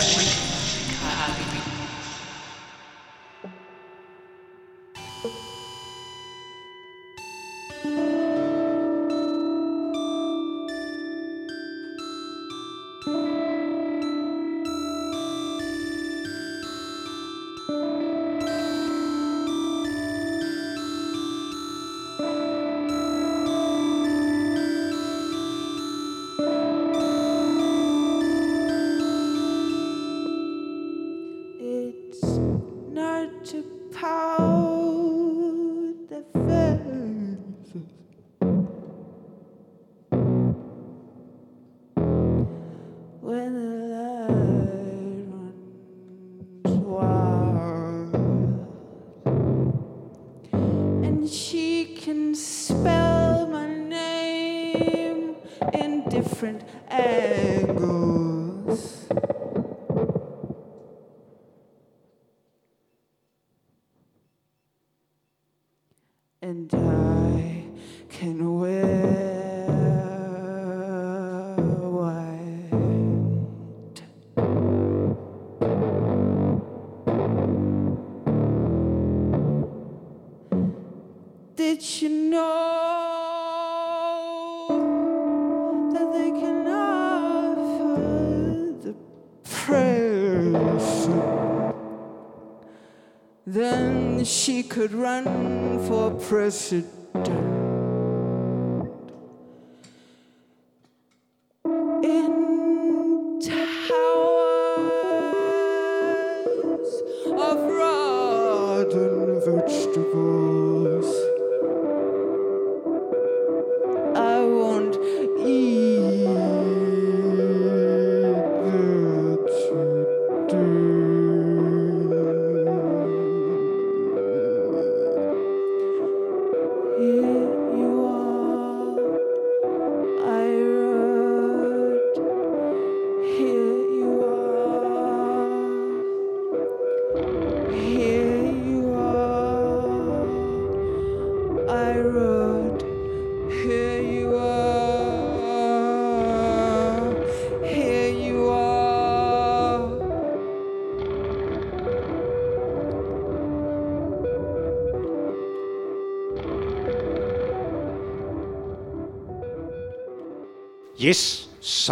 Shh. Price? Then she could run for president.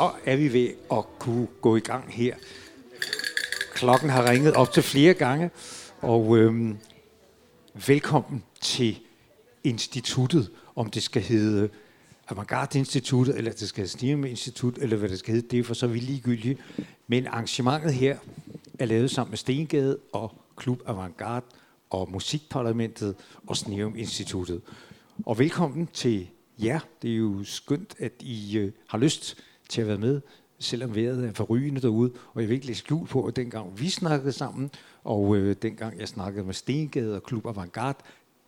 Så er vi ved at kunne gå i gang her. Klokken har ringet op til flere gange, og øhm, velkommen til instituttet, om det skal hedde Avantgarde Instituttet, eller det skal hedde Stigma Institut, eller hvad det skal hedde, det er for så vidt ligegyldigt. Men arrangementet her er lavet sammen med Stengade og Klub Avantgarde og Musikparlamentet og Sneum Instituttet. Og velkommen til jer. Det er jo skønt, at I øh, har lyst til at være med, selvom vejret er forrygende derude. Og jeg vil ikke lægge skjul på, at dengang vi snakkede sammen, og øh, dengang jeg snakkede med Stengade og Klub Avantgarde,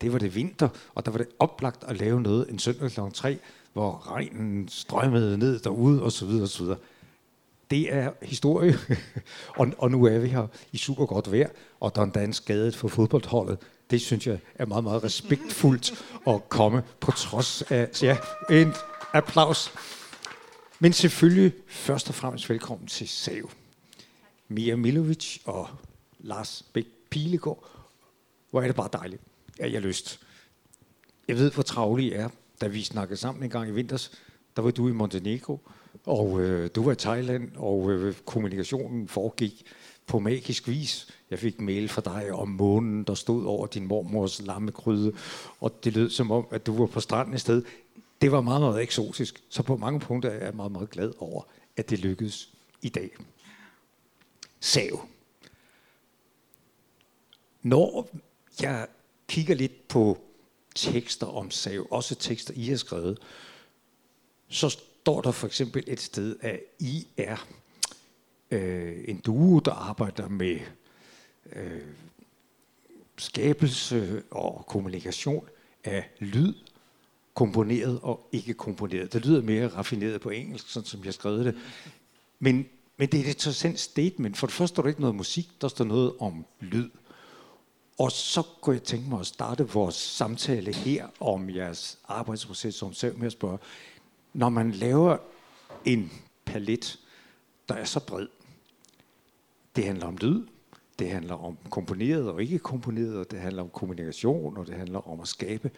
det var det vinter, og der var det oplagt at lave noget en søndag kl. 3, hvor regnen strømmede ned derude, og så videre, og så videre. Det er historie, og, og nu er vi her i super godt vejr, og der er endda en skadet for fodboldholdet. Det synes jeg er meget, meget respektfuldt at komme på trods af... Så ja, en applaus. Men selvfølgelig først og fremmest velkommen til SAV. Mia Milovic og Lars Bæk Pilegaard. Hvor er det bare dejligt, at jeg har lyst. Jeg ved, hvor travlig I er. Da vi snakkede sammen en gang i vinters, der var du i Montenegro, og øh, du var i Thailand, og øh, kommunikationen foregik på magisk vis. Jeg fik mail fra dig om månen, der stod over din mormors lammekryde, og det lød som om, at du var på stranden et sted. Det var meget, meget eksotisk, så på mange punkter er jeg meget, meget glad over, at det lykkedes i dag. Sav. Når jeg kigger lidt på tekster om sav, også tekster, I har skrevet, så står der for eksempel et sted, at I er øh, en duo, der arbejder med øh, skabelse og kommunikation af lyd, komponeret og ikke komponeret. Det lyder mere raffineret på engelsk, sådan som jeg skrev det. Men, men det er et interessant statement. For det første står der ikke noget musik, der står noget om lyd. Og så kunne jeg tænke mig at starte vores samtale her om jeres arbejdsproces som selv med at spørge, når man laver en palet, der er så bred, Det handler om lyd, det handler om komponeret og ikke komponeret, og det handler om kommunikation, og det handler om at skabe.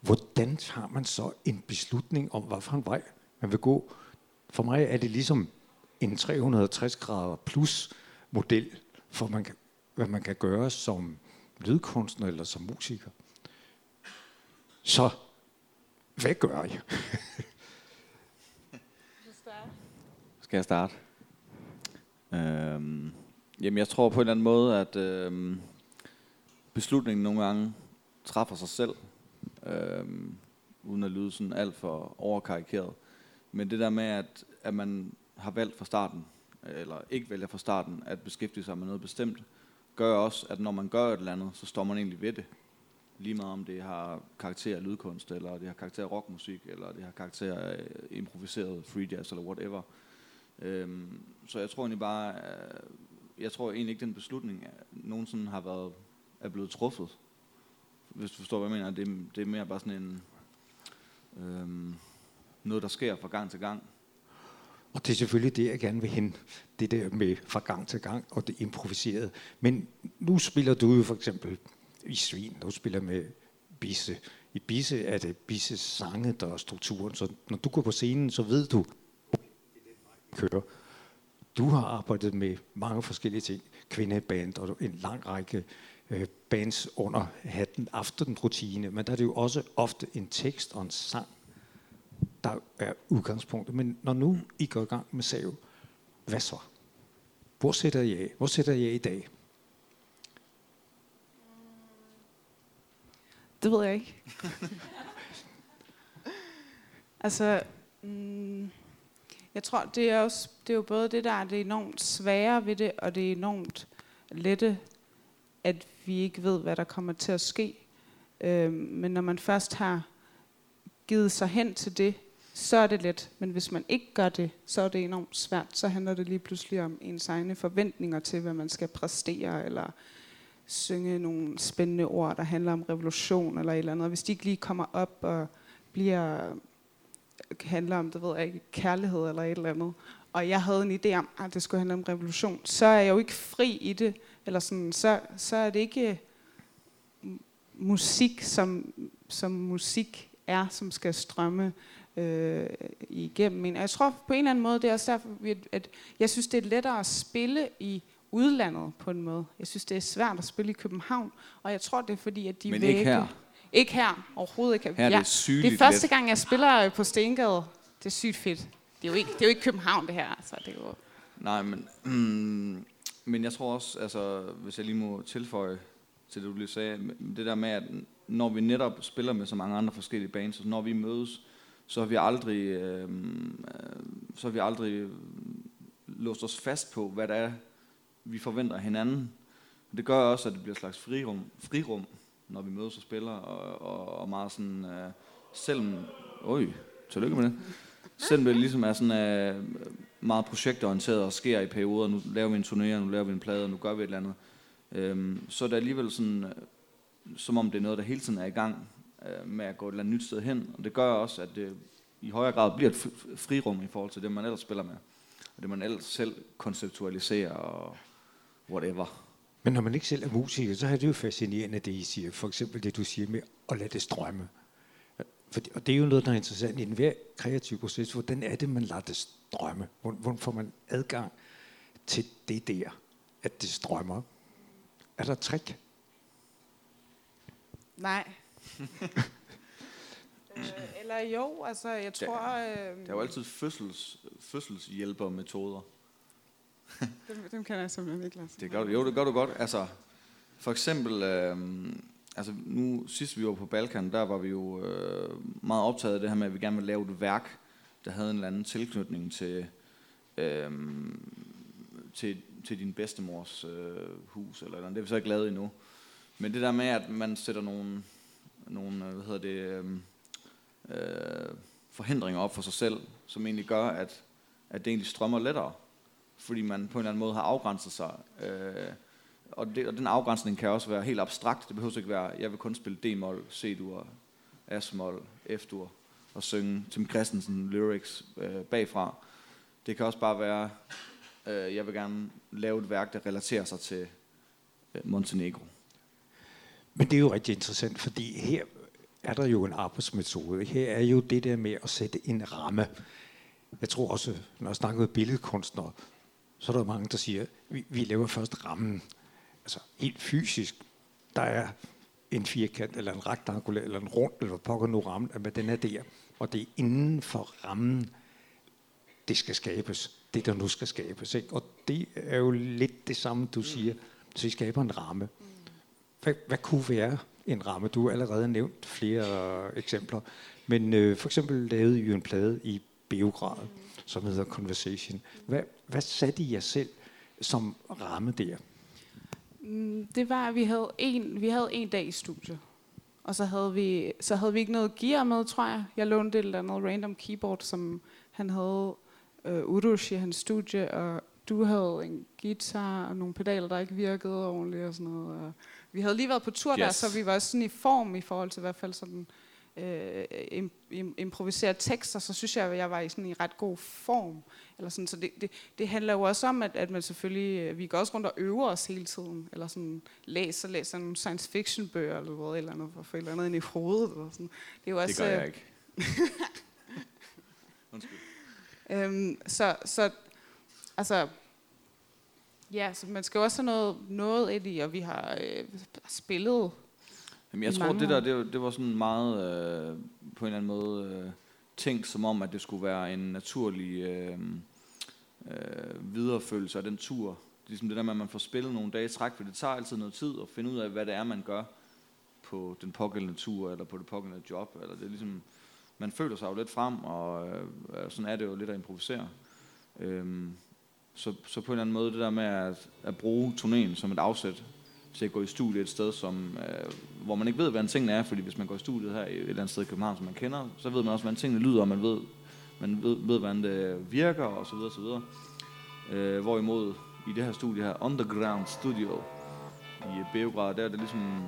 Hvordan tager man så en beslutning om, hvad for en vej man vil gå? For mig er det ligesom en 360 grader plus model for, man kan, hvad man kan gøre som lydkunstner eller som musiker. Så hvad gør jeg? Skal jeg starte? Øhm, jamen, jeg tror på en eller anden måde, at øhm, beslutningen nogle gange træffer sig selv, øhm, uden at lyde sådan alt for overkarikeret. Men det der med, at, at man har valgt fra starten, eller ikke vælger fra starten, at beskæftige sig med noget bestemt, gør også, at når man gør et eller andet, så står man egentlig ved det. Lige meget om det har karakter af lydkunst, eller det har karakter af rockmusik, eller det har karakter af øh, improviseret free jazz, eller whatever. Øhm, så jeg tror egentlig bare, øh, jeg tror egentlig ikke, den beslutning øh, nogensinde har været, er blevet truffet. Hvis du forstår, hvad jeg mener. Det, det er mere bare sådan en, øhm, noget, der sker fra gang til gang. Og det er selvfølgelig det, jeg gerne vil hen. Det der med fra gang til gang, og det improviserede. Men nu spiller du jo for eksempel i Svin, du spiller med Bisse. I Bisse er det Bisses sange, der er strukturen. Så når du går på scenen, så ved du, kører. Du har arbejdet med mange forskellige ting. Kvindeband og en lang række øh, bands under hatten, aftenrutine. Men der er det jo også ofte en tekst og en sang, der er udgangspunktet. Men når nu I går i gang med sav, hvad så? Hvor sætter I af? Hvor sætter I af i dag? Det ved jeg ikke. altså, mm, jeg tror, det er, også, det er jo både det, der er det enormt svære ved det, og det er enormt lette, at vi ikke ved, hvad der kommer til at ske. Øh, men når man først har givet sig hen til det, så er det let. Men hvis man ikke gør det, så er det enormt svært. Så handler det lige pludselig om ens egne forventninger til, hvad man skal præstere, eller synge nogle spændende ord, der handler om revolution eller et eller andet. Hvis de ikke lige kommer op og bliver handler om, det ved jeg ikke, kærlighed eller et eller andet, og jeg havde en idé om, at det skulle handle om revolution, så er jeg jo ikke fri i det, eller sådan, så, så er det ikke musik, som, som musik er, som skal strømme øh, igennem en. Og jeg tror på en eller anden måde, det er også derfor, at jeg synes, det er lettere at spille i udlandet på en måde. Jeg synes, det er svært at spille i København, og jeg tror, det er fordi, at de Men vægge... ikke her. Ikke her, overhovedet ikke. Her er det ja. Det er første let. gang, jeg spiller på Stengade. Det er sygt fedt. Det er jo ikke, det er jo ikke København, det her. Altså, det er jo... Nej, men, mm, men jeg tror også, altså, hvis jeg lige må tilføje til det, du lige sagde, det der med, at når vi netop spiller med så mange andre forskellige bands, så når vi mødes, så har vi aldrig, øhm, øh, så har vi aldrig øh, låst os fast på, hvad det er, vi forventer af hinanden. Det gør også, at det bliver et slags frirum, frirum når vi mødes og spiller, og, og, og meget sådan, øh, selvom, øj, tillykke med det, selvom det ligesom er sådan øh, meget projektorienteret og sker i perioder, nu laver vi en turné, nu laver vi en plade, og nu gør vi et eller andet, Øhm, så er det alligevel sådan, øh, som om det er noget, der hele tiden er i gang øh, med at gå et eller andet nyt sted hen, og det gør også, at det i højere grad bliver et fri- frirum i forhold til det, man ellers spiller med, og det man ellers selv konceptualiserer og whatever. Men når man ikke selv er musiker, så er det jo fascinerende, det I siger. For eksempel det, du siger med at lade det strømme. For, og det er jo noget, der er interessant i enhver kreativ proces. Hvordan er det, man lader det strømme? Hvordan, får man adgang til det der, at det strømmer? Er der et trick? Nej. øh, eller jo, altså jeg tror... Øh, Der er jo altid fødsels, fødselshjælpermetoder. dem, dem kan jeg simpelthen ikke lade sig. Det gør du, jo, det gør du godt. Altså, for eksempel, øh, altså nu sidst vi var på Balkan, der var vi jo øh, meget optaget af det her med, at vi gerne ville lave et værk, der havde en eller anden tilknytning til, øh, til, til din bedstemors øh, hus, eller, eller andet. det er vi så ikke lavet endnu. Men det der med, at man sætter nogle, nogle øh, hvad hedder det, øh, øh, forhindringer op for sig selv, som egentlig gør, at, at det egentlig strømmer lettere fordi man på en eller anden måde har afgrænset sig. Øh, og, det, og den afgrænsning kan også være helt abstrakt. Det behøver ikke være, jeg vil kun spille D-mol, C-dur, A-mol, F-dur og synge Tim Christensen lyrics øh, bagfra. Det kan også bare være, Øh, jeg vil gerne lave et værk, der relaterer sig til øh, Montenegro. Men det er jo rigtig interessant, fordi her er der jo en arbejdsmetode. Her er jo det der med at sætte en ramme. Jeg tror også, når jeg snakker med billedkunstnere, så er der mange, der siger, vi, vi laver først rammen. Altså helt fysisk, der er en firkant, eller en rektangulær, eller en rund, eller hvad pokker nu rammen, men den er der. Og det er inden for rammen, det skal skabes. Det, der nu skal skabes. Ikke? Og det er jo lidt det samme, du siger. Så I skaber en ramme. Hvad, hvad kunne være en ramme? Du har allerede nævnt flere eksempler. Men øh, for eksempel lavede I en plade i Beograd, som hedder Conversation. Hvad, hvad satte I jer selv som ramme der? Mm, det var, at vi havde en, vi havde en dag i studiet, og så havde, vi, så havde vi ikke noget gear med, tror jeg. Jeg lånte et eller andet random keyboard, som han havde øh, Urush i hans studie, og du havde en guitar og nogle pedaler, der ikke virkede ordentligt og sådan noget. Og vi havde lige været på tur yes. der, så vi var sådan i form i forhold til i hvert fald sådan øh, im, im, improvisere tekster, så synes jeg, at jeg var i sådan i ret god form. Eller sådan, så det, det, det handler jo også om, at, at man selvfølgelig, øh, vi går også rundt og øver os hele tiden, eller sådan læser, læser nogle science fiction bøger, eller hvad, eller andet, for eller andet ind i hovedet. Eller sådan. Det er jo Det også, gør øh, jeg ikke. Undskyld. Øhm, så, så, altså, ja, så man skal jo også have noget, noget ind i, og vi har øh, spillet. Jamen, jeg tror, mange det der, det, var- det var sådan meget øh, på en eller anden måde øh, tænkt som om, at det skulle være en naturlig øh, øh, videreførelse af den tur. Ligesom det der med, at man får spillet nogle dage i træk, for det tager altid noget tid at finde ud af, hvad det er, man gør på den pågældende tur, eller på det pågældende job. Eller det er ligesom, man føler sig jo lidt frem, og øh, sådan er det jo lidt at improvisere. Øhm, så, så på en eller anden måde, det der med at, at bruge turnéen som et afsæt til at gå i studiet et sted, som, øh, hvor man ikke ved, hvad en tingene er, fordi hvis man går i studiet her i et eller andet sted i København, som man kender, så ved man også, hvordan tingene lyder, og man ved, man ved, ved hvordan det virker, og så videre, og så videre. Øh, hvorimod i det her studie her, Underground Studio i Beograd, der er det ligesom,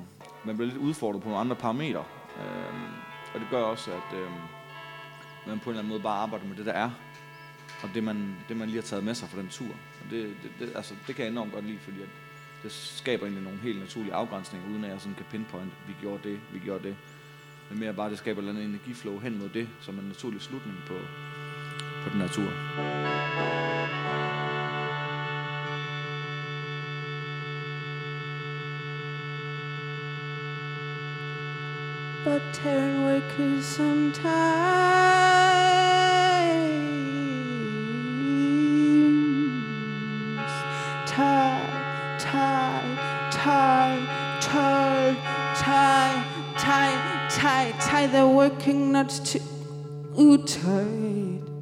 man bliver lidt udfordret på nogle andre parametre. Øh, og det gør også, at øh, man på en eller anden måde bare arbejder med det, der er, og det man, det, man lige har taget med sig fra den tur. Og det, det, det, altså, det kan jeg enormt godt lide, fordi at det skaber egentlig nogle helt naturlige afgrænsninger, uden at jeg sådan kan pinpoint, vi gjorde det, vi gjorde det. Men mere bare, det skaber en energiflow hen mod det, som en naturlig slutning på, på den her tur. But Terran workers sometimes either working not to ooh tight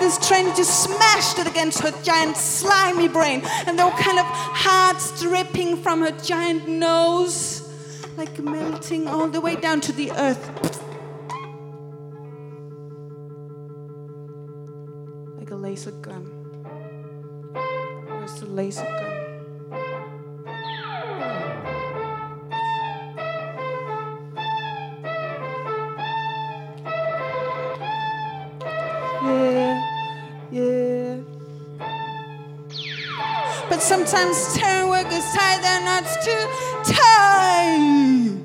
this train just smashed it against her giant slimy brain. And there were kind of hearts dripping from her giant nose, like melting all the way down to the earth. sometimes turn workers tired, their knots not too tired.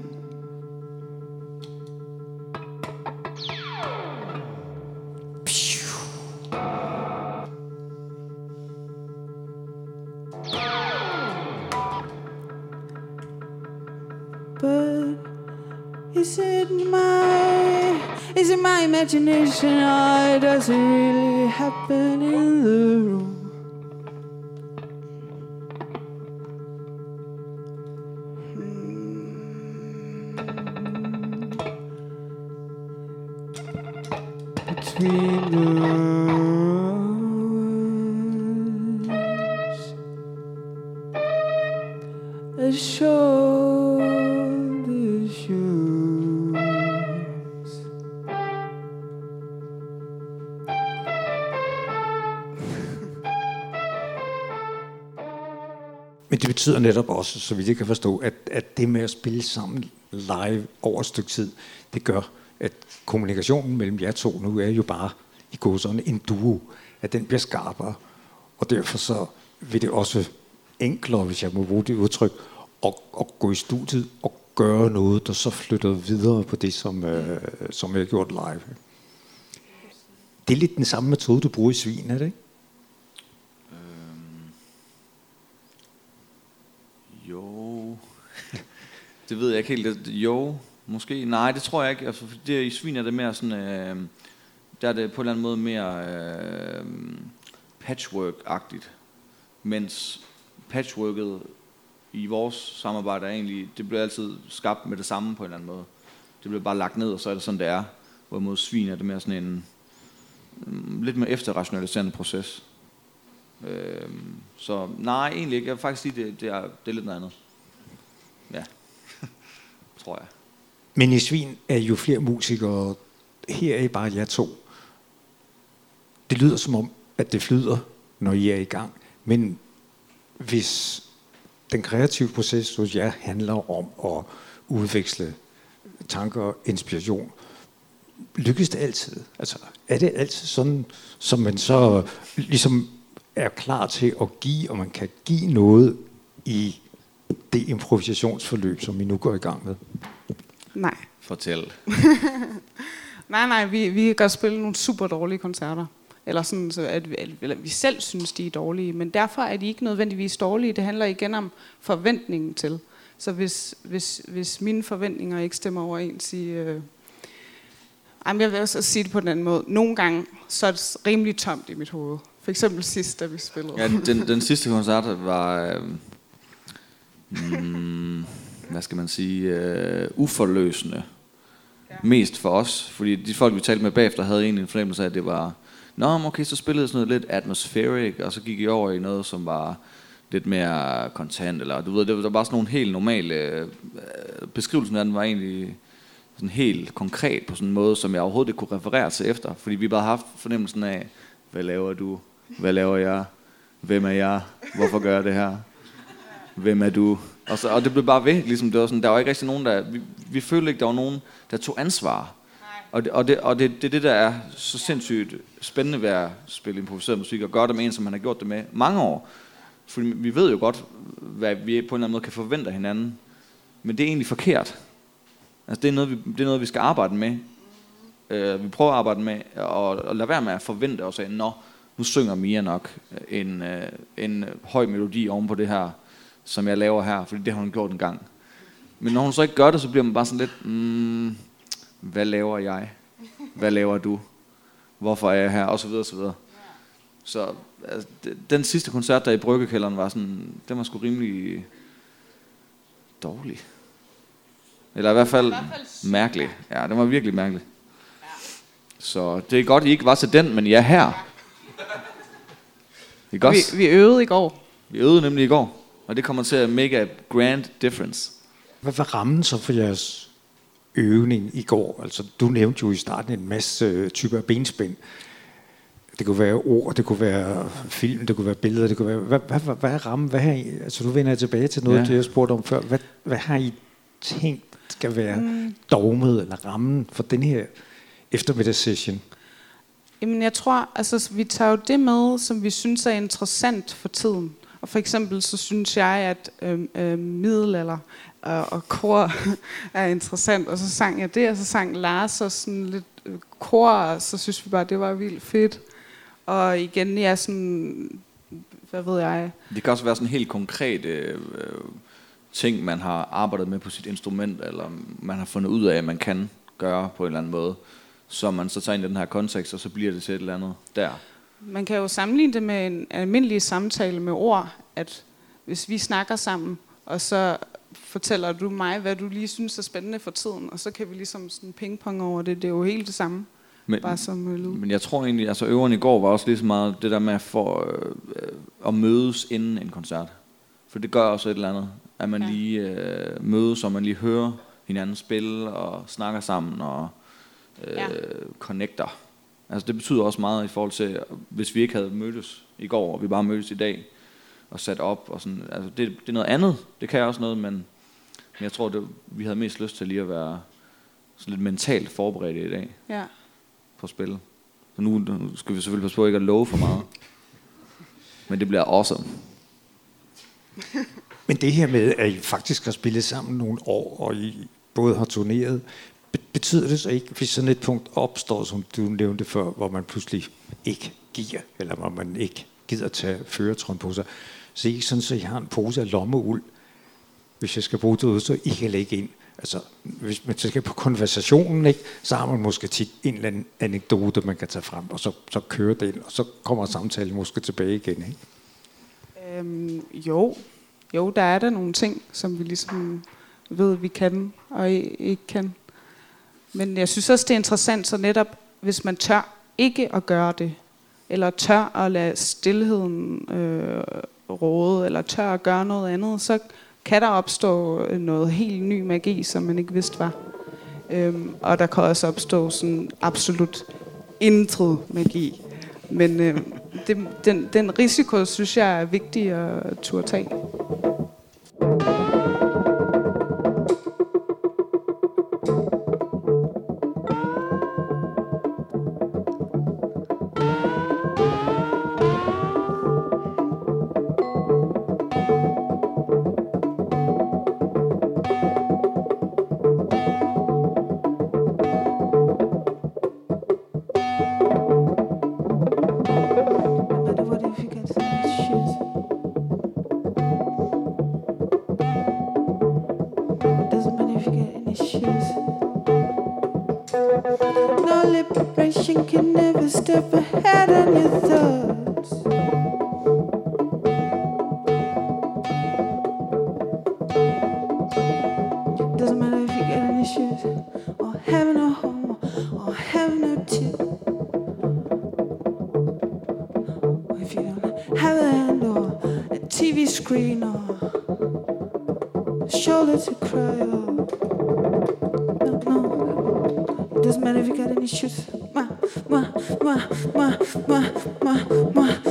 But is it my is it my imagination or does it really happen in the Men det betyder netop også, så vidt jeg kan forstå, at, at det med at spille sammen live over et stykke tid, det gør, at kommunikationen mellem jer to nu er jo bare i går sådan en duo, at den bliver skarpere. Og derfor så vil det også enklere, hvis jeg må bruge det udtryk, at, at gå i studiet og gøre noget, der så flytter videre på det, som, øh, som jeg har gjort live. Det er lidt den samme metode, du bruger i svin, er det ikke? Øhm. Jo. det ved jeg ikke helt. Jo, måske. Nej, det tror jeg ikke. Altså, det, I svin er det mere sådan... Øh, der er det på en eller anden måde mere øh, patchwork-agtigt. Mens patchworket i vores samarbejde er egentlig... Det bliver altid skabt med det samme på en eller anden måde. Det bliver bare lagt ned, og så er det sådan, det er. Hvorimod svin er det mere sådan en... mm, Lidt mere efterrationaliserende proces. Øh, så nej, egentlig ikke. Jeg vil faktisk sige, det, det, er, det er lidt noget andet. Ja, tror jeg. Men i Svin er jo flere musikere. Her er I bare jer to. Det lyder som om, at det flyder, når I er i gang. Men hvis den kreative proces hos jer handler om at udveksle tanker og inspiration, lykkes det altid? Altså, er det altid sådan, som man så ligesom er klar til at give, og man kan give noget i det improvisationsforløb, som vi nu går i gang med? Nej. Fortæl. Nej, nej, vi, vi kan godt spille nogle super dårlige koncerter. Eller sådan, så at vi, eller vi selv synes, de er dårlige. Men derfor er de ikke nødvendigvis dårlige. Det handler igen om forventningen til. Så hvis, hvis, hvis mine forventninger ikke stemmer overens i... Øh, Jamen, jeg vil også sige det på den anden måde. Nogle gange, så er det rimelig tomt i mit hoved. For eksempel sidst, da vi spillede. Ja, den, den sidste koncert var... Øh, mm, hvad skal man sige? Øh, uforløsende. Mest for os. Fordi de folk, vi talte med bagefter, havde egentlig en fornemmelse af, at det var... Nå, okay, så spillede sådan noget lidt atmospheric, og så gik I over i noget, som var lidt mere kontant, eller du ved, det var bare sådan nogle helt normale... Øh, beskrivelsen af den var egentlig sådan helt konkret på sådan en måde, som jeg overhovedet ikke kunne referere til efter. Fordi vi bare har haft fornemmelsen af, hvad laver du? Hvad laver jeg? Hvem er jeg? Hvorfor gør jeg det her? Hvem er du? Og, så, og det blev bare ved, ligesom det var sådan, der var ikke rigtig nogen, der, vi, vi følte ikke, der var nogen, der tog ansvar. Og, det, og, det, og det, det er det, der er så sindssygt spændende ved at spille improviseret musik, og gøre det med en, som man har gjort det med mange år. For vi ved jo godt, hvad vi på en eller anden måde kan forvente af hinanden. Men det er egentlig forkert. Altså, det, er noget, vi, det er noget, vi skal arbejde med. Uh, vi prøver at arbejde med, og, og lade være med at forvente os af, nå, nu synger Mia nok en, uh, en høj melodi oven på det her, som jeg laver her, fordi det har hun gjort en gang. Men når hun så ikke gør det, så bliver man bare sådan lidt, mm, hvad laver jeg? Hvad laver du? Hvorfor er jeg her? Og så videre, og så videre. Så altså, den sidste koncert der i Bryggekælderen var sådan, den var sgu rimelig dårlig. Eller i hvert fald mærkelig. Ja, den var virkelig mærkelig. Så det er godt, I ikke var til den, men I er her. Ikke vi, også? vi øvede i går. Vi øvede nemlig i går, og det kommer til at make a grand difference. Hvad var rammen så for jeres øvning i går? Altså, du nævnte jo i starten en masse øh, typer af benspænd. Det kunne være ord, det kunne være film, det kunne være billeder, det kunne være... Hvad, hvad, hvad, hvad er rammen? Hvad har I, altså, du vender tilbage til noget, Ja. ja. det jeg spurgte om før. Hvad, hvad har I tænkt skal være mm. dogmet eller rammen for den her eftermiddagssession? Jamen jeg tror, altså vi tager jo det med, som vi synes er interessant for tiden. Og for eksempel så synes jeg, at øhm, øhm, øh, øh, middelalder og, og kor er interessant. Og så sang jeg det, og så sang Lars og sådan lidt øh, kor, og så synes vi bare, det var vildt fedt. Og igen, ja, sådan, hvad ved jeg, Det kan også være sådan helt konkret øh, øh, ting, man har arbejdet med på sit instrument, eller man har fundet ud af, at man kan gøre på en eller anden måde, så man så tager ind i den her kontekst, og så bliver det til et eller andet der. Man kan jo sammenligne det med en almindelig samtale med ord, at hvis vi snakker sammen, og så fortæller du mig, hvad du lige synes er spændende for tiden, og så kan vi ligesom sådan pingpong over det. Det er jo helt det samme, Men, bare som øh, lyd. men jeg tror egentlig, altså øveren i går var også lige så meget det der med at, få, øh, at mødes inden en koncert. For det gør også et eller andet, at man Ja. lige øh, mødes, og man lige hører hinanden spille, og snakker sammen, og øh, ja. connecter. Altså det betyder også meget i forhold til, hvis vi ikke havde mødtes i går, og vi bare mødtes i dag, og sat op, og sådan, altså det, det er noget andet, det kan også noget, men, men jeg tror, det, vi havde mest lyst til lige at være sådan lidt mentalt forberedt i dag Ja. på spil. Så nu, nu skal vi selvfølgelig passe på ikke at love for meget. Men det bliver awesome. Men det her med, at I faktisk har spillet sammen nogle år, og I både har turneret, betyder det så ikke, hvis sådan et punkt opstår, som du nævnte før, hvor man pludselig ikke giver, eller hvor man ikke gider tage føretrøjen på sig, så ikke sådan, så I har en pose af lommeuld, hvis jeg skal bruge det ud, så I kan lægge ind. Altså, hvis man skal på konversationen, ikke, så har man måske tit en eller anden anekdote, man kan tage frem, og så, så kører det ind, og så kommer samtalen måske tilbage igen. Ikke? Øhm, jo. jo, der er der nogle ting, som vi ligesom ved, vi kan og ikke kan. Men jeg synes også, det er interessant, så netop hvis man tør ikke at gøre det, eller tør at lade stillheden øh, råde, eller tør at gøre noget andet, så kan der opstå øh, noget helt ny magi, som man ikke vidste var. Øhm, og der kan også opstå sådan absolut intet magi. Men øh, det, den, den risiko, synes jeg er vigtig at turde tage. 妈妈妈。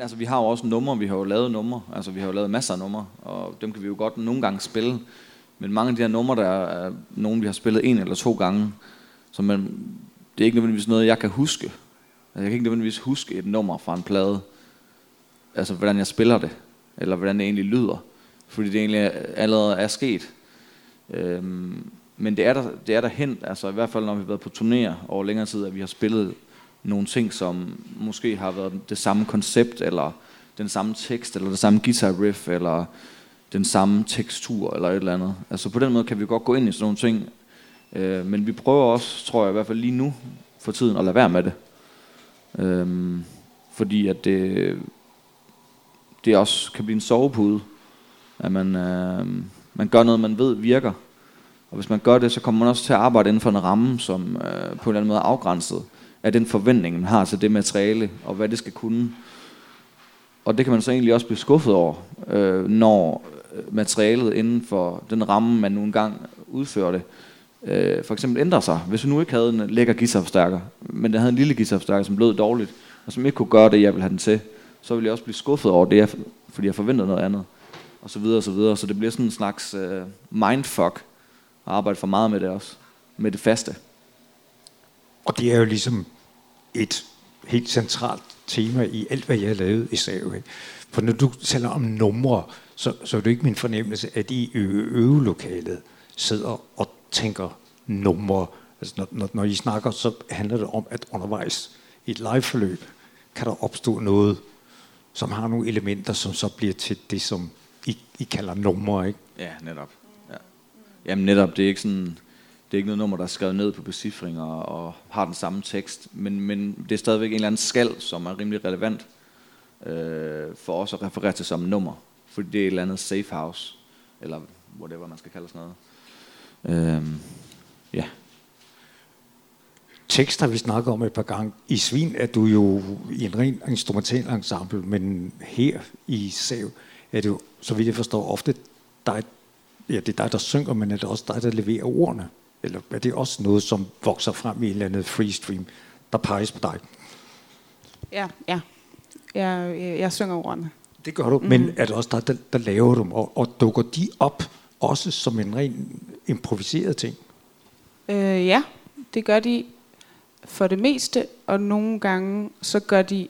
Men altså, vi har jo også numre, vi har jo lavet numre, altså vi har jo lavet masser af numre, og dem kan vi jo godt nogle gange spille. Men mange af de her numre, der er nogen, vi har spillet en eller to gange, så man, det er ikke nødvendigvis noget, jeg kan huske. Altså, jeg kan ikke nødvendigvis huske et nummer fra en plade, altså hvordan jeg spiller det, eller hvordan det egentlig lyder, fordi det egentlig allerede er sket. Øhm, men det er, der, det er der hen, altså i hvert fald når vi har været på turnéer over længere tid, at vi har spillet nogle ting, som måske har været det samme koncept, eller den samme tekst, eller det samme guitar riff, eller den samme tekstur, eller et eller andet. Altså på den måde kan vi godt gå ind i sådan nogle ting, øh, men vi prøver også, tror jeg i hvert fald lige nu, for tiden, at lade være med det. Øhm, fordi at det, det også kan blive en sovepude, at man, øh, man gør noget, man ved virker. Og hvis man gør det, så kommer man også til at arbejde inden for en ramme, som øh, på en eller anden måde er afgrænset af den forventning, man har til det materiale, og hvad det skal kunne. Og det kan man så egentlig også blive skuffet over, øh, når øh, materialet inden for den ramme, man nu engang udfører det, øh, for eksempel ændrer sig. Hvis vi nu ikke havde en lækker guitarforstærker, men den havde en lille guitarforstærker, som lød dårligt, og som ikke kunne gøre det, jeg ville have den til, så ville jeg også blive skuffet over det, jeg- fordi jeg forventede noget andet. Og så videre og så videre. Så det bliver sådan en slags øh, mindfuck at arbejde for meget med det også. Med det faste. Og det er jo ligesom et helt centralt tema i alt, hvad jeg har lavet i Save. For når du taler om numre, så, så er det ikke min fornemmelse, at I i øvelokalet sidder og tænker numre. Altså når, når, når I snakker, så handler det om, at undervejs i et liveforløb kan der opstå noget, som har nogle elementer, som så bliver til det, som I, I kalder numre. Ikke? Ja, netop. Ja. Jamen netop, det er ikke sådan, det er ikke noget nummer, der er skrevet ned på becifring og, har den samme tekst, men, men det er stadigvæk en eller anden skal, som er rimelig relevant øh, for os at referere til som nummer, fordi det er et eller andet safe house, eller whatever man skal kalde sådan noget. Øh, ja. tekster, vi snakker om et par gange. I Svin er du jo i en ren instrumental ensemble, men her i Sav er det jo, så vidt jeg forstår, ofte dig, ja, det er dig, der synger, men er det også dig, der leverer ordene? Eller er det også noget, som vokser frem i en eller anden freestream, der peges på dig? Ja, ja. Jeg, jeg, jeg synger ordene. Det gør du, mm. men er det også dig, der, der laver dem, og, og dukker de op også som en ren improviseret ting? Øh, ja, det gør de for det meste, og nogle gange så gør de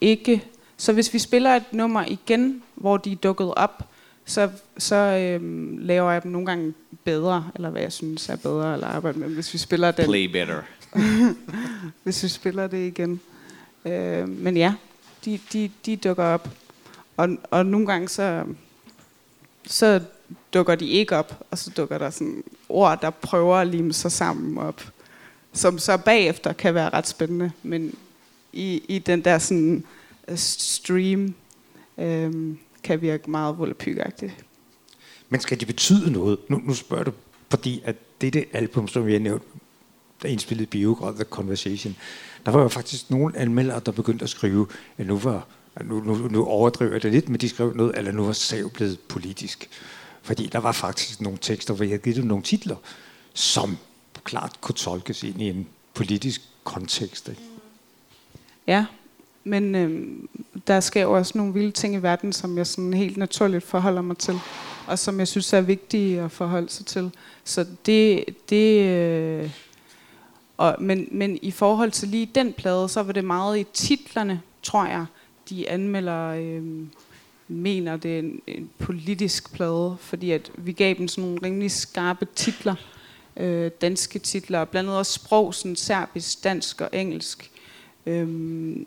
ikke. Så hvis vi spiller et nummer igen, hvor de er dukket op, så, så øhm, laver jeg dem nogle gange bedre, eller hvad jeg synes er bedre, eller arbejde med, hvis vi spiller den, Play better. hvis vi spiller det igen. Øh, men ja, de, de, de dukker op. Og, og nogle gange så, så dukker de ikke op, og så dukker der sådan ord, der prøver at lime sig sammen op, som så bagefter kan være ret spændende, men i, i den der sådan øh, stream øh, kan virke meget volapykagtigt. Men skal det betyde noget? Nu, nu spørger du, fordi at dette album, som vi har nævnt, der indspillede Biograd The Conversation, der var jo faktisk nogle anmeldere, der begyndte at skrive, at nu var nu, nu, nu overdriver jeg det lidt, men de skrev noget, eller nu var Sav blevet politisk. Fordi der var faktisk nogle tekster, hvor jeg havde givet dem nogle titler, som klart kunne tolkes ind i en politisk kontekst. Ikke? Ja, men øh, der sker jo også nogle vilde ting i verden, som jeg sådan helt naturligt forholder mig til, og som jeg synes er vigtige at forholde sig til. Så det, det øh, og, men, men i forhold til lige den plade, så var det meget i titlerne, tror jeg, de anmelder øh, mener, det er en, en politisk plade, fordi at vi gav dem sådan nogle rimelig skarpe titler, øh, danske titler, blandt andet også sprog, sådan serbisk, dansk og engelsk, Øhm,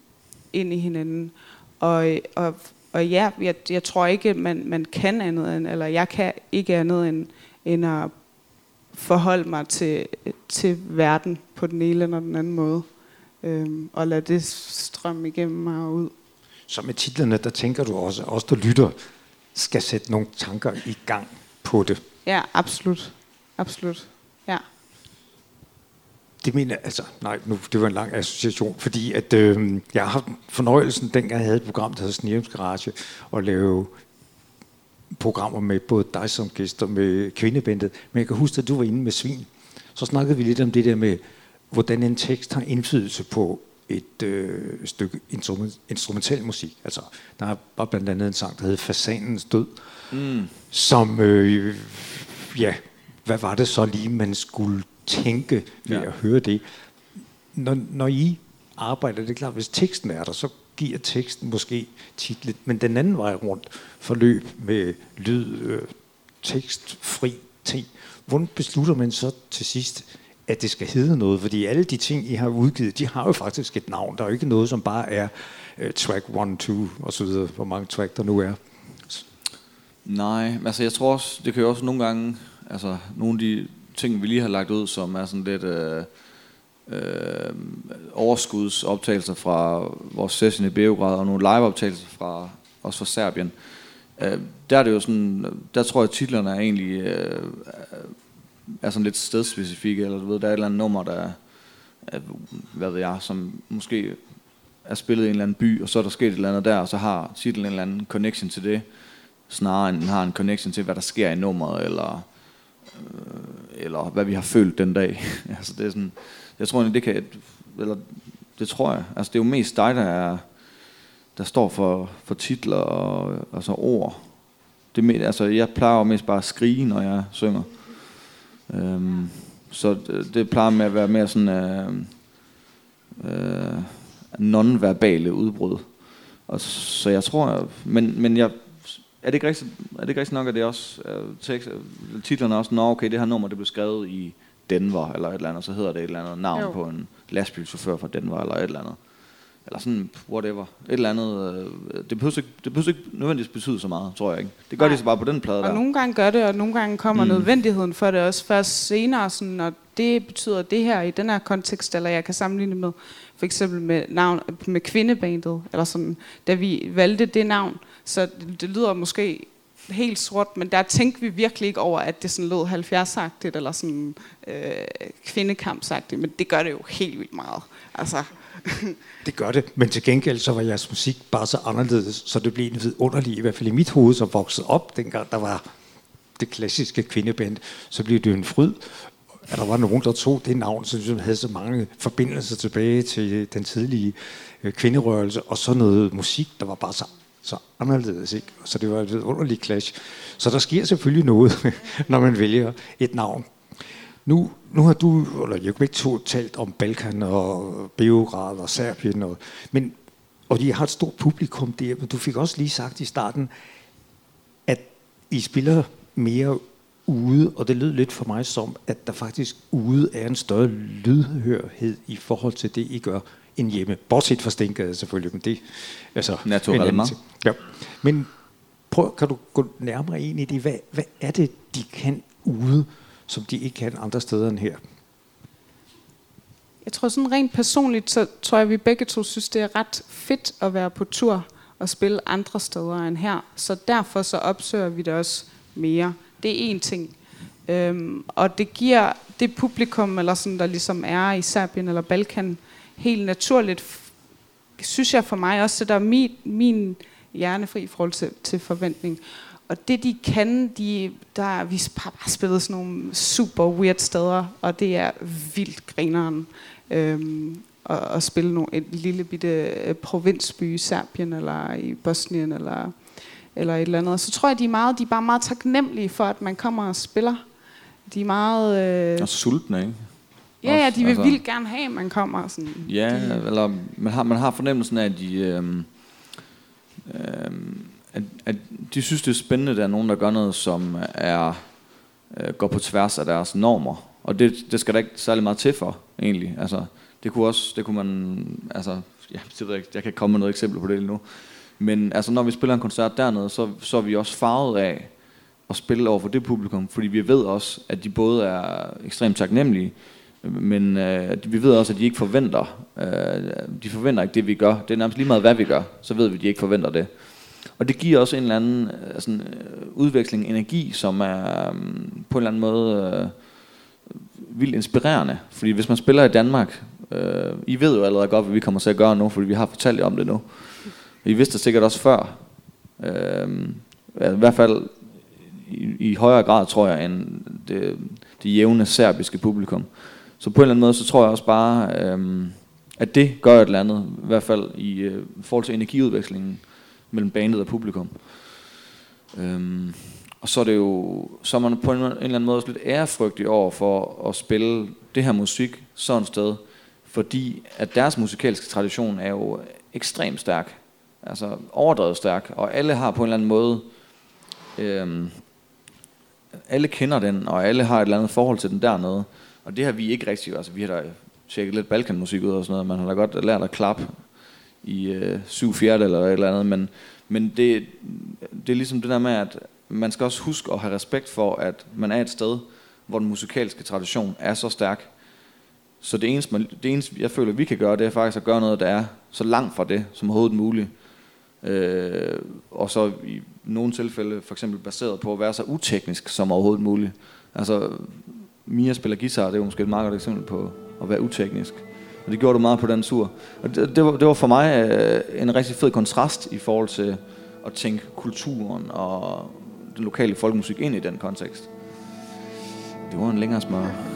ind i hinanden. Og, og, og ja, jeg, jeg tror ikke, man, man kan andet end, eller jeg kan ikke andet end, end at forholde mig til, til verden på den ene eller den anden måde. Øhm, og lade det strømme igennem mig og ud. Så med titlerne, der tænker du også, at os der lytter, skal sætte nogle tanker i gang på det. Ja, absolut. Absolut. Det mener altså, nej, nu, det var en lang association, fordi at, øh, jeg har haft fornøjelsen, dengang jeg havde et program, der hedder Snirums Garage, at lave programmer med både dig som gæster med kvindebændet, men jeg kan huske, at du var inde med Svin. Så snakkede vi lidt om det der med, hvordan en tekst har indflydelse på et øh, stykke instrument, instrumental musik. Altså, der var blandt andet en sang, der hed Fasanens Død, Mm. som, øh, ja, hvad var det så lige, man skulle tænke ved Ja. at høre det? Når, når I arbejder. Det er klart, hvis teksten er der, så giver teksten måske titlet, men den anden vej rundt forløb med lyd, øh, tekst, fri ting. Hvordan beslutter man så til sidst, at det skal hedde noget? Fordi alle de ting, I har udgivet, de har jo faktisk et navn. Der er jo ikke noget, som bare er uh, track 1, 2 og så videre, hvor mange track der nu er. Nej, altså jeg tror også, det kan jo også nogle gange, altså nogle af de ting, vi lige har lagt ud, som er sådan lidt øh, øh, overskudsoptagelser fra vores session i Beograd, og nogle liveoptagelser fra, også fra Serbien. Øh, der er det jo sådan, der tror jeg, at titlerne er egentlig øh, er sådan lidt stedspecifikke, eller du ved, der er et eller andet nummer, der er, hvad ved jeg, som måske er spillet i en eller anden by, og så er der sket et eller andet der, og så har titlen en eller anden connection til det, snarere end den har en connection til, hvad der sker i nummeret, eller, Øh, eller hvad vi har følt den dag. altså det er sådan, jeg tror det kan, eller det tror jeg, altså det er jo mest dig, der er, der står for, for titler og altså ord. Det, altså jeg plejer jo mest bare at skrige, når jeg synger. Øhm, så det, det plejer med at være mere sådan øh, øh, non-verbale udbrud. Og så jeg tror, men, men jeg, er det ikke rigtigt, er det ikke rigtigt nok, at det også, uh, tekst, titlerne er også, nå okay, det her nummer, det blev skrevet i Denver, eller et eller andet, så hedder det et eller andet navn jo. på en lastbilchauffør fra Denver, eller et eller andet. Eller sådan, whatever. Et eller andet. Øh, det behøver ikke, det behøver ikke nødvendigvis betyde så meget, tror jeg ikke. Det gør Nej. de så bare på den plade og der. Og nogle gange gør det, og nogle gange kommer mm. nødvendigheden for det også først senere, sådan, når det betyder det her i den her kontekst, eller jeg kan sammenligne med for eksempel med, navn, med kvindebandet, eller sådan, da vi valgte det navn, så det, det lyder måske helt sort, men der tænkte vi virkelig ikke over, at det sådan lød 70-agtigt, eller sådan øh, kvindekampsagtigt, men det gør det jo helt vildt meget. Altså, det gør det, men til gengæld så var jeres musik bare så anderledes, så det blev en vidunderlig, i hvert fald i mit hoved, som voksede op, dengang der var det klassiske kvindeband, så blev det en fryd, at der var nogen, der tog det navn, som ligesom havde så mange forbindelser tilbage til den tidlige øh, kvinderørelse, og så noget musik, der var bare så, så anderledes. Ikke? Så det var et underligt clash. Så der sker selvfølgelig noget, når man vælger et navn. Nu, nu har du, eller jeg ikke to, talt om Balkan og Beograd og Serbien, og, men, og de har et stort publikum der, men du fik også lige sagt i starten, at I spiller mere ude, og det lød lidt for mig som, at der faktisk ude er en større lydhørhed i forhold til det, I gør end hjemme. Bortset fra Stengade selvfølgelig, men det altså Naturellement. Ja. Men prøv, kan du gå nærmere ind i det? Hvad, hvad er det, de kan ude, som de ikke kan andre steder end her? Jeg tror sådan rent personligt, så tror jeg, at vi begge to synes, det er ret fedt at være på tur og spille andre steder end her. Så derfor så opsøger vi det også mere. Det er en ting. Øhm, og det giver det publikum, eller sådan, der ligesom er i Serbien eller Balkan, helt naturligt, synes jeg for mig også, så der er min, min hjernefri i forhold til, til forventning. Og det de kan, de, der, vi har bare spillet sådan nogle super weird steder, og det er vildt grineren. Øhm, at, at spille nogle, et lille bitte øh, provinsby i Serbien, eller i Bosnien, eller, eller et eller andet. Så tror jeg, de er, meget, de er bare meget taknemmelige for, at man kommer og spiller. De er meget... Øh, og sultne, ikke? Ja, ja, de vil altså, vildt gerne have, at man kommer. Sådan, ja, de, eller man har, man har fornemmelsen af, at de... Øh, øh, at, at de synes, det er spændende, at der er nogen, der gør noget, som er øh, går på tværs af deres normer. Og det, det skal der ikke særlig meget til for, egentlig. Altså, det kunne også, det kunne man, altså, ja, det ved jeg, jeg kan ikke komme med noget eksempel på det lige nu. Men altså, når vi spiller en koncert dernede, så, så er vi også farvet af at spille over for det publikum, fordi vi ved også, at de både er ekstremt taknemmelige, men øh, vi ved også, at de ikke forventer, øh, de forventer ikke det, vi gør. Det er nærmest lige meget, hvad vi gør, så ved vi, at de ikke forventer det. Og det giver også en eller anden øh, sådan, øh, udveksling energi, som er øh, på en eller anden måde øh, vildt inspirerende. Fordi hvis man spiller i Danmark, øh, I ved jo allerede godt, hvad vi kommer til at gøre nu, fordi vi har fortalt jer om det nu. I vidste det sikkert også før. Øh, I hvert fald i, i højere grad, tror jeg, end det, det jævne serbiske publikum. Så på en eller anden måde, så tror jeg også bare, øh, at det gør et eller andet, i hvert fald i øh, forhold til energiudvekslingen mellem bandet og publikum. Øhm, og så er det jo, så er man på en, en eller anden måde også lidt ærefrygtig over for at spille det her musik sådan et sted, fordi at deres musikalske tradition er jo ekstremt stærk. Altså overdrevet stærk, og alle har på en eller anden måde, øhm, alle kender den, og alle har et eller andet forhold til den dernede. Og det har vi ikke rigtig, altså vi har da tjekket lidt balkanmusik ud og sådan noget, man har da godt lært at klappe i øh, syv fjerde eller et eller andet, men, men det, det er ligesom det der med, at man skal også huske at have respekt for, at man er et sted, hvor den musikalske tradition er så stærk. Så det eneste, man, det eneste, jeg føler, vi kan gøre, det er faktisk at gøre noget, der er så langt fra det, som overhovedet muligt. Øh, og så i nogle tilfælde for eksempel baseret på at være så uteknisk som overhovedet muligt. Altså, Mia spiller guitar, det er jo måske et meget godt eksempel på at være uteknisk. Og det gjorde du meget på den tur. Og det, det, var, det var for mig øh, en rigtig fed kontrast i forhold til at tænke kulturen og den lokale folkemusik ind i den kontekst. Det var en længere smør.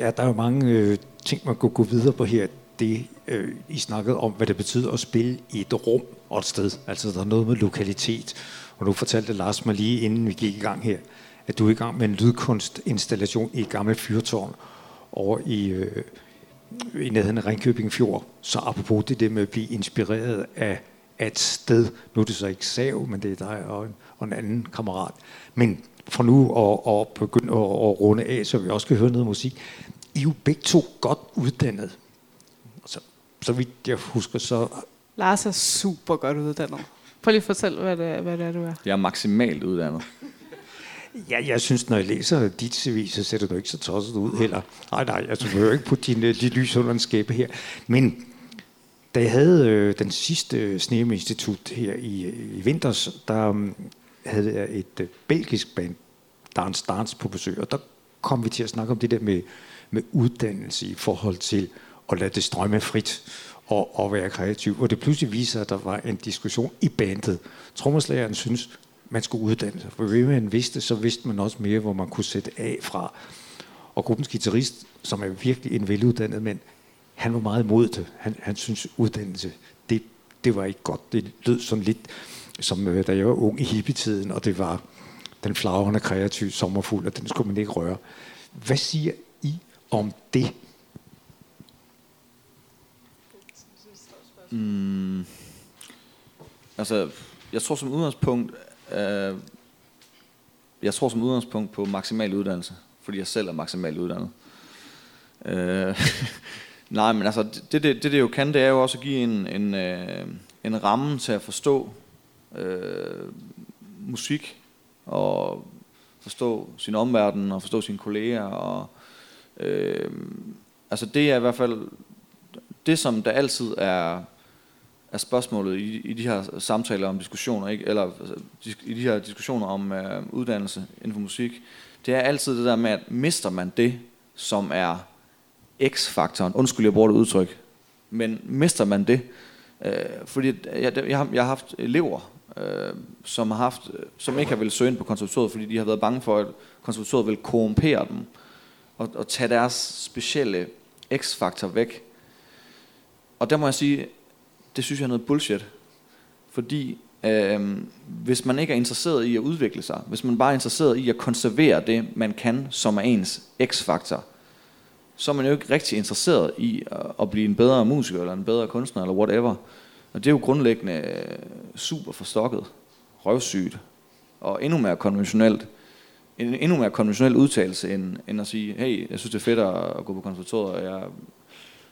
Ja, der er jo mange øh, ting, man kunne gå videre på her. Det, øh, I snakkede om, hvad det betyder at spille i et rum og et sted. Altså, der er noget med lokalitet. Og nu fortalte Lars mig lige, inden vi gik i gang her, at du er i gang med en lydkunstinstallation i et gammelt fyrtårn over i, øh, i nærheden af Ringkøbing Fjord. Så apropos det, det med at blive inspireret af, af et sted. Nu er det så ikke Sav, men det er dig og en, og en anden kammerat. Men for nu at, at begynde at, at runde af, så vi også kan høre noget musik. I er jo begge to godt uddannet. Så, så vidt jeg husker, så... Lars er super godt uddannet. Prøv lige at fortælle, hvad det, hvad det er, du er. Jeg er maksimalt uddannet. Ja, jeg synes, når jeg læser dit CV, så ser du ikke så tosset ud heller. Nej, nej, jeg behøver ikke putte din, de lys under en skæbe her. Men da jeg havde øh, den sidste Sneum Institut her i, i vinters, der havde jeg et øh, belgisk band, Dance Dance, på besøg, og der kom vi til at snakke om det der med, med uddannelse i forhold til at lade det strømme frit og, og være kreativ. Og det pludselig viser, at der var en diskussion i bandet. Trommeslageren synes, man skulle uddanne sig. For hvis man vidste, så vidste man også mere, hvor man kunne sætte af fra. Og gruppens guitarist, som er virkelig en veluddannet mand, han var meget imod det. Han, han synes uddannelse, det, det var ikke godt. Det lød sådan lidt som øh, da jeg var ung i hippietiden, og det var den flagrende kreative sommerfugl, og den skulle man ikke røre. Hvad siger I om det? Mm, altså, jeg tror som udgangspunkt, øh, jeg tror som udgangspunkt på maksimal uddannelse, fordi jeg selv er maksimalt uddannet. Øh, nej, men altså, det det, det det jo kan, det er jo også at give en, en, øh, en ramme til at forstå øh, musik, og forstå sin omverden, og forstå sine kolleger, og øh, altså det er i hvert fald det, som der altid er er spørgsmålet i, i de her samtaler om diskussioner, ikke? eller øh, i de her diskussioner om øh, uddannelse inden for musik, det er altid det der med, at mister man det, som er x-faktoren, undskyld, jeg bruger det udtryk, men mister man det, øh, fordi jeg, jeg, har, jeg har haft elever, øh, som, har haft, øh, som ikke har ville søge ind på konservatoriet, fordi de har været bange for, at konservatoriet vil korrumpere dem, og, og tage deres specielle x-faktor væk. Og der må jeg sige, det synes jeg er noget bullshit. Fordi øh, hvis man ikke er interesseret i at udvikle sig, hvis man bare er interesseret i at konservere det, man kan, som er ens x-faktor, så er man jo ikke rigtig interesseret i at, at blive en bedre musiker, eller en bedre kunstner, eller whatever. Og det er jo grundlæggende øh, super forstokket, røvsygt, og endnu mere konventionelt. En endnu mere konventionel udtalelse, end, end at sige, hey, jeg synes det er fedt at gå på konservatoriet, og jeg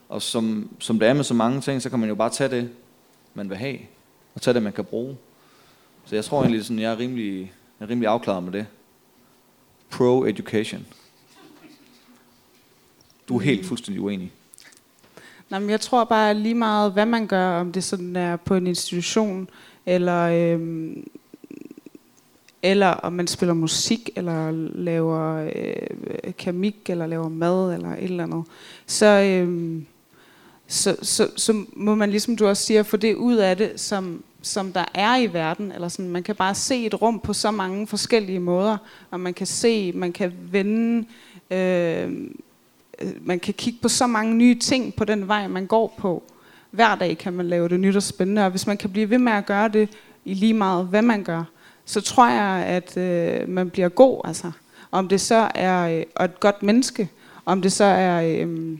og som, som det er med så mange ting, så kan man jo bare tage det, man vil have, og tage det, man kan bruge. Så jeg tror egentlig, sådan, jeg er rimelig, jeg er rimelig afklaret med det. Pro-education. Du er helt fuldstændig uenig. Nej, men jeg tror bare lige meget, hvad man gør, om det sådan er på en institution, eller, øhm, eller om man spiller musik, eller laver øh, keramik, eller laver mad, eller et eller andet, så, øhm, så, så, så må man ligesom du også siger, få det ud af det, som, som der er i verden. Eller sådan, man kan bare se et rum på så mange forskellige måder, og man kan se, man kan vende, øh, Øh, man kan kigge på så mange nye ting på den vej, man går på. Hver dag kan man lave det nyt og spændende, og hvis man kan blive ved med at gøre det i lige meget, hvad man gør, så tror jeg, at øh, man bliver god. Altså. Om det så er øh, et godt menneske, om det så er øh,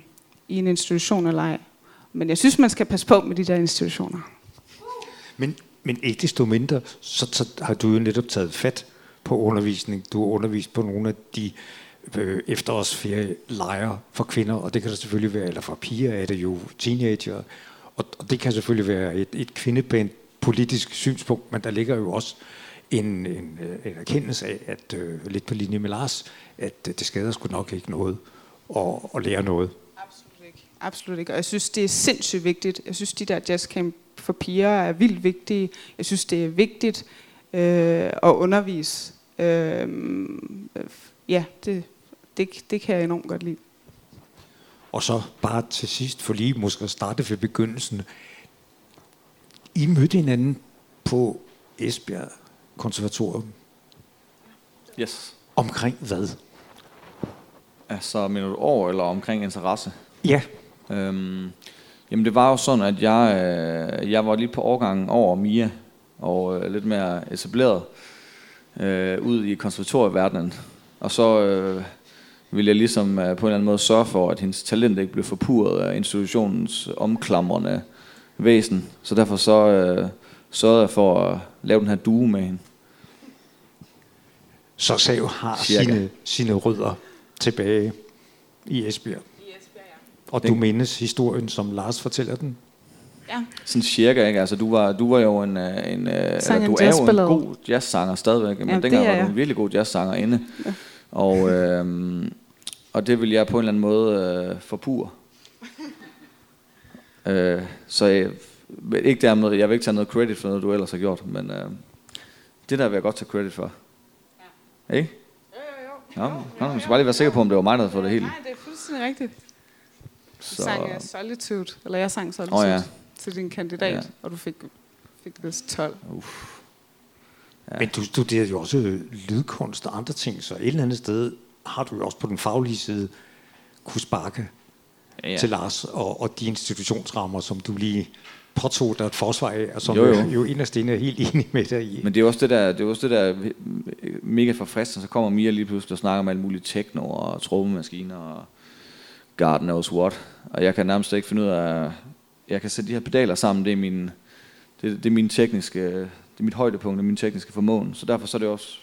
i en institution eller ej. Men jeg synes, man skal passe på med de der institutioner. Men, men ikke desto mindre, så, så har du jo netop taget fat på undervisning. Du har undervist på nogle af de øh, Øh, efterårsferielejre for kvinder, og det kan der selvfølgelig være, eller for piger er det jo teenager, og, og det kan selvfølgelig være et, et kvindepænt politisk synspunkt, men der ligger jo også en, en, øh, en erkendelse af, at øh, lidt på linje med Lars, at øh, det skader sgu nok ikke noget at, at lære noget. Absolut ikke. Og jeg synes, det er sindssygt vigtigt. Jeg synes, de der jazzcamp for piger er vildt vigtige. Jeg synes, det er vigtigt øh, at undervise. Øhm, øh, ja, det, det, det kan jeg enormt godt lide. Og så bare til sidst, for lige måske at starte ved begyndelsen. I mødte hinanden på Esbjerg Konservatorium. Yes. Omkring hvad? Altså, mener du år eller omkring interesse? Ja. Øhm, jamen det var jo sådan, at jeg, øh, jeg var lige på årgangen over Mia, og øh, lidt mere etableret øh, ud i konservatorieverdenen. Og så øh, ville jeg ligesom øh, på en eller anden måde sørge for, at hendes talent ikke blev forpurret af institutionens omklamrende væsen. Så derfor så øh, sørgede jeg for at lave den her due med hende. Så Sav har sine, sine rødder tilbage i Esbjerg. Og du mindes historien, som Lars fortæller den? Ja. Sådan cirka, ikke? Altså, du var, du var jo en, øh, en, øh, eller, en du er jo en god jazzsanger stadigvæk, men ja, dengang var du en virkelig god jazzsanger inde. Ja. Og, øh, og det vil jeg på en eller anden måde øh, forpure. øh, så jeg, ikke dermed, jeg vil ikke tage noget credit for noget, du ellers har gjort, men øh, det der vil jeg godt tage credit for. Ja. Ikke? Jo, jo, jo. Ja, man skal bare lige være sikker på, om det var mig, der havde fået det hele. Nej, det er fuldstændig rigtigt. Så... Du sang uh, Solitude, eller jeg sang Solitude oh, ja. til din kandidat, ja. og du fik, fik vist 12. Uff. Ja. Men du studerede jo også lydkunst og andre ting, så et eller andet sted har du jo også på den faglige side kunne sparke Ja, til Lars og, og de institutionsrammer, som du lige påtog dig et forsvar af, og som Jo, jo, jo. jo. jo inderst inde er helt enig med dig i. Men det er også det der, det er også det der mega forfriskende, så kommer Mia lige pludselig og snakker om alt muligt techno og trommemaskiner og God knows what. Og jeg kan nærmest ikke finde ud af, jeg kan sætte de her pedaler sammen, det er min, det, det er min tekniske, det er mit højdepunkt, er min tekniske formåen. Så derfor så er det også,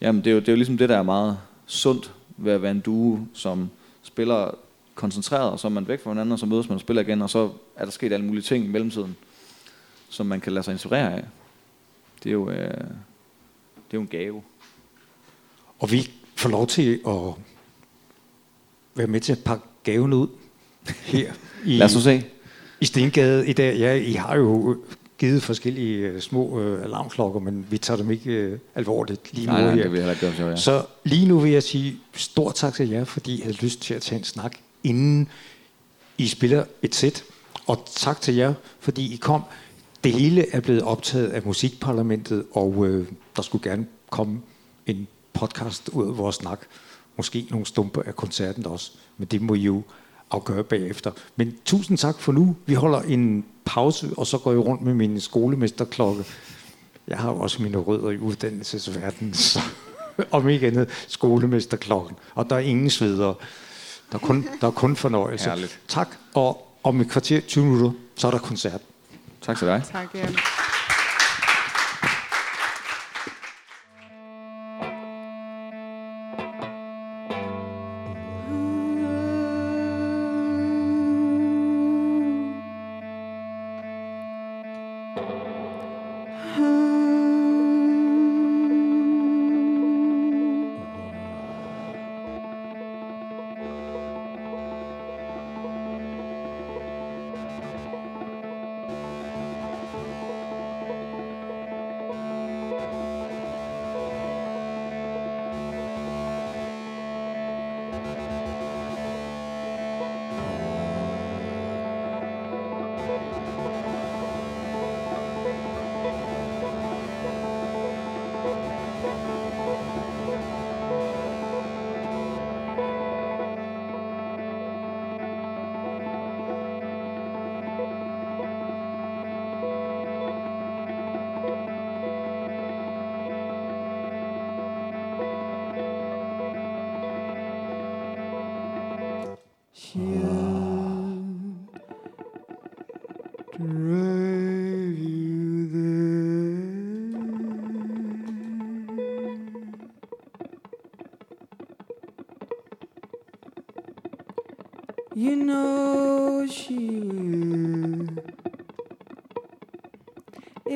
jamen det er jo, det er jo ligesom det, der er meget sundt ved at være en duo, som spiller koncentreret, og så er man væk fra hinanden, og så mødes man og spiller igen, og så er der sket alle mulige ting i mellemtiden, som man kan lade sig inspirere af. Det er jo, øh, det er jo en gave. Og vi får lov til at være med til at pakke gaven ud her i, Lad os se. i Stengade i dag. Ja, I har jo givet forskellige øh, små øh, alarmklokker, men vi tager dem ikke øh, alvorligt lige nu Nej, nej, her. det vil jeg gøre, var jer. Så lige nu vil jeg sige stort tak til jer, fordi I havde lyst til at tage en snak, inden I spiller et sæt. Og tak til jer, fordi I kom. Det hele er blevet optaget af Musikparlamentet, og øh, der skulle gerne komme en podcast ud af vores snak. Måske nogle stumper af koncerten også, men det må I jo afgøre bagefter. Men tusind tak for nu. Vi holder en pause, og så går jeg rundt med min skolemesterklokke. Jeg har jo også mine rødder i uddannelsesverdenen, så om ikke andet skolemesterklokken. Og der er ingen sveder. Der er kun, der er kun fornøjelse. Herligt. Tak, og om et kvarter, 20 minutter, så er der koncert. Tak til dig. Tak, Jan.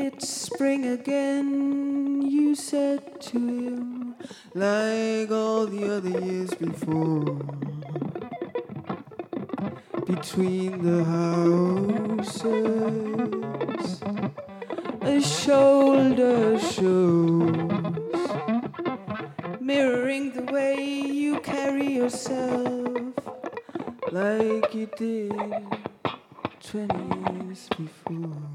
It's spring again, you said to him, like all the other years before between the houses. A shoulder shows, mirroring the way you carry yourself, like you did 20 years before.